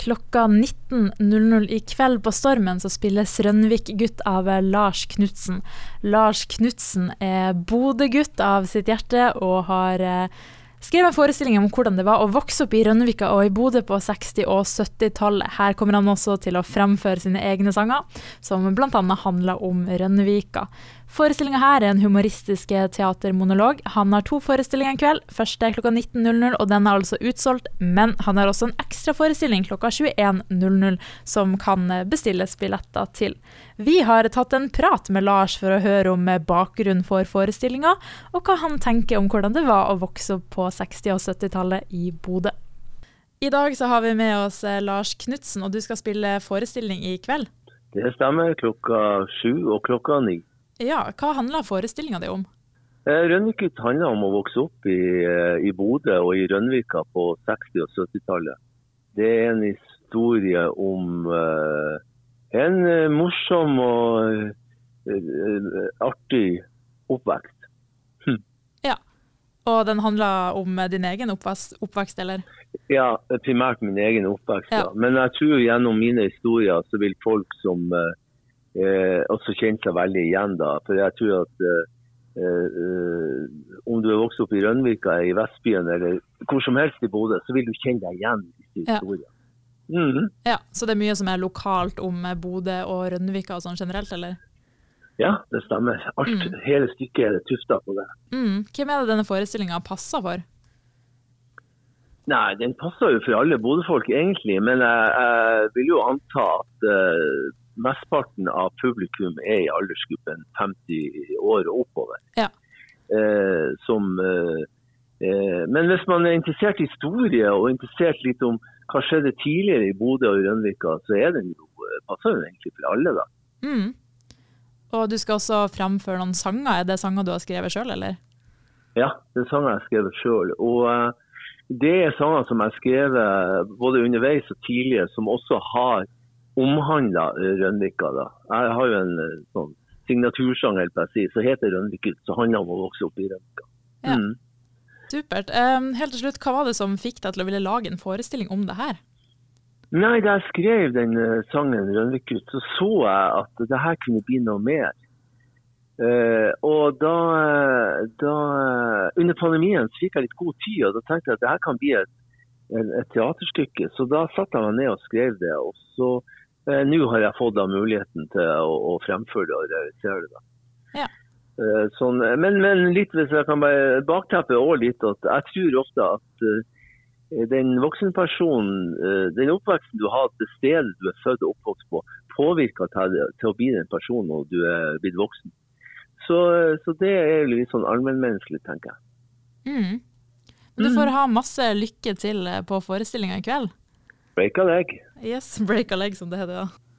Klokka 19.00 i kveld på Stormen så spilles Rønvik-gutt av Lars Knutsen. Lars Knutsen er Bodø-gutt av sitt hjerte og har skrevet en forestilling om hvordan det var å vokse opp i Rønnevika og i Bodø på 60- og 70-tallet. Her kommer han også til å fremføre sine egne sanger, som bl.a. handler om Rønnevika. Forestillinga her er en humoristisk teatermonolog. Han har to forestillinger en kveld. Første er klokka 19.00, og den er altså utsolgt. Men han har også en ekstra forestilling klokka 21.00 som kan bestilles billetter til. Vi har tatt en prat med Lars for å høre om bakgrunnen for forestillinga, og hva han tenker om hvordan det var å vokse opp på 60- og 70-tallet i Bodø. I dag så har vi med oss Lars Knutsen, og du skal spille forestilling i kveld? Det stemmer. Klokka sju og klokka ni. Ja, Hva handler forestillinga di om? Eh, Rønvikut handler om å vokse opp i, eh, i Bodø og i Rønvika på 60- og 70-tallet. Det er en historie om uh, en morsom og uh, artig oppvekst. Hm. Ja, Og den handler om din egen oppvekst, oppvekst eller? Ja, primært min egen oppvekst. Ja. Men jeg tror gjennom mine historier så vil folk som uh, eh, også kjenne seg veldig igjen. da, For jeg tror at eh, eh, om du er vokst opp i Rønvika, i Vestbyen eller hvor som helst i Bodø, så vil du kjenne deg igjen i historien. Ja. Mm -hmm. ja, Så det er mye som er lokalt om Bodø og Rønvika og sånn generelt, eller? Ja, det stemmer. Alt, mm. Hele stykket er tufta på det. Mm. Hvem er det denne forestillinga passer for? Nei, Den passer jo for alle Bodø-folk, egentlig. Men jeg, jeg, vil jo anta at uh, mesteparten av publikum er i aldersgruppen 50 år og oppover. Ja. Uh, som, uh, men hvis man er interessert i historie og interessert litt om hva skjedde tidligere i Bodø og Rønvika, så er den jo, passer den egentlig for alle. da. Mm. Og du skal også fremføre noen sanger. Er det sanger du har skrevet sjøl, eller? Ja, det er sanger jeg har skrevet sjøl. Og uh, det er sanger som jeg har skrevet både underveis og tidligere, som også har omhandla Rønvika. da. Jeg har jo en eh, sånn signatursang helt på si, som heter Rønvika, som handler om å vokse opp i Rønvika. Ja. Mm. Supert. Um, helt til slutt, Hva var det som fikk deg til å ville lage en forestilling om det her? Nei, Da jeg skrev den uh, sangen 'Rønvikut', så så jeg at det her kunne bli noe mer. Uh, og da, da, Under pandemien så fikk jeg litt god tid, og da tenkte jeg at det her kan bli et, et teaterstykke. Så da satte jeg meg ned og skrev det. og så uh, nå har jeg fått da muligheten til å, å fremføre det og realisere det. da. Ja. Uh, sånn, men, men, litt hvis jeg kan bare bakteppe også litt at jeg tror ofte at den voksenpersonen, uh, den oppveksten du har det stedet du er født og oppvokst på, påvirker til, til, å bli den personen når du er blitt voksen. Så, så det er litt sånn allmennmenneskelig, tenker jeg. Mm. Men du får ha masse lykke til på forestillinga i kveld. Break a leg. Yes, break a leg som det heter, ja.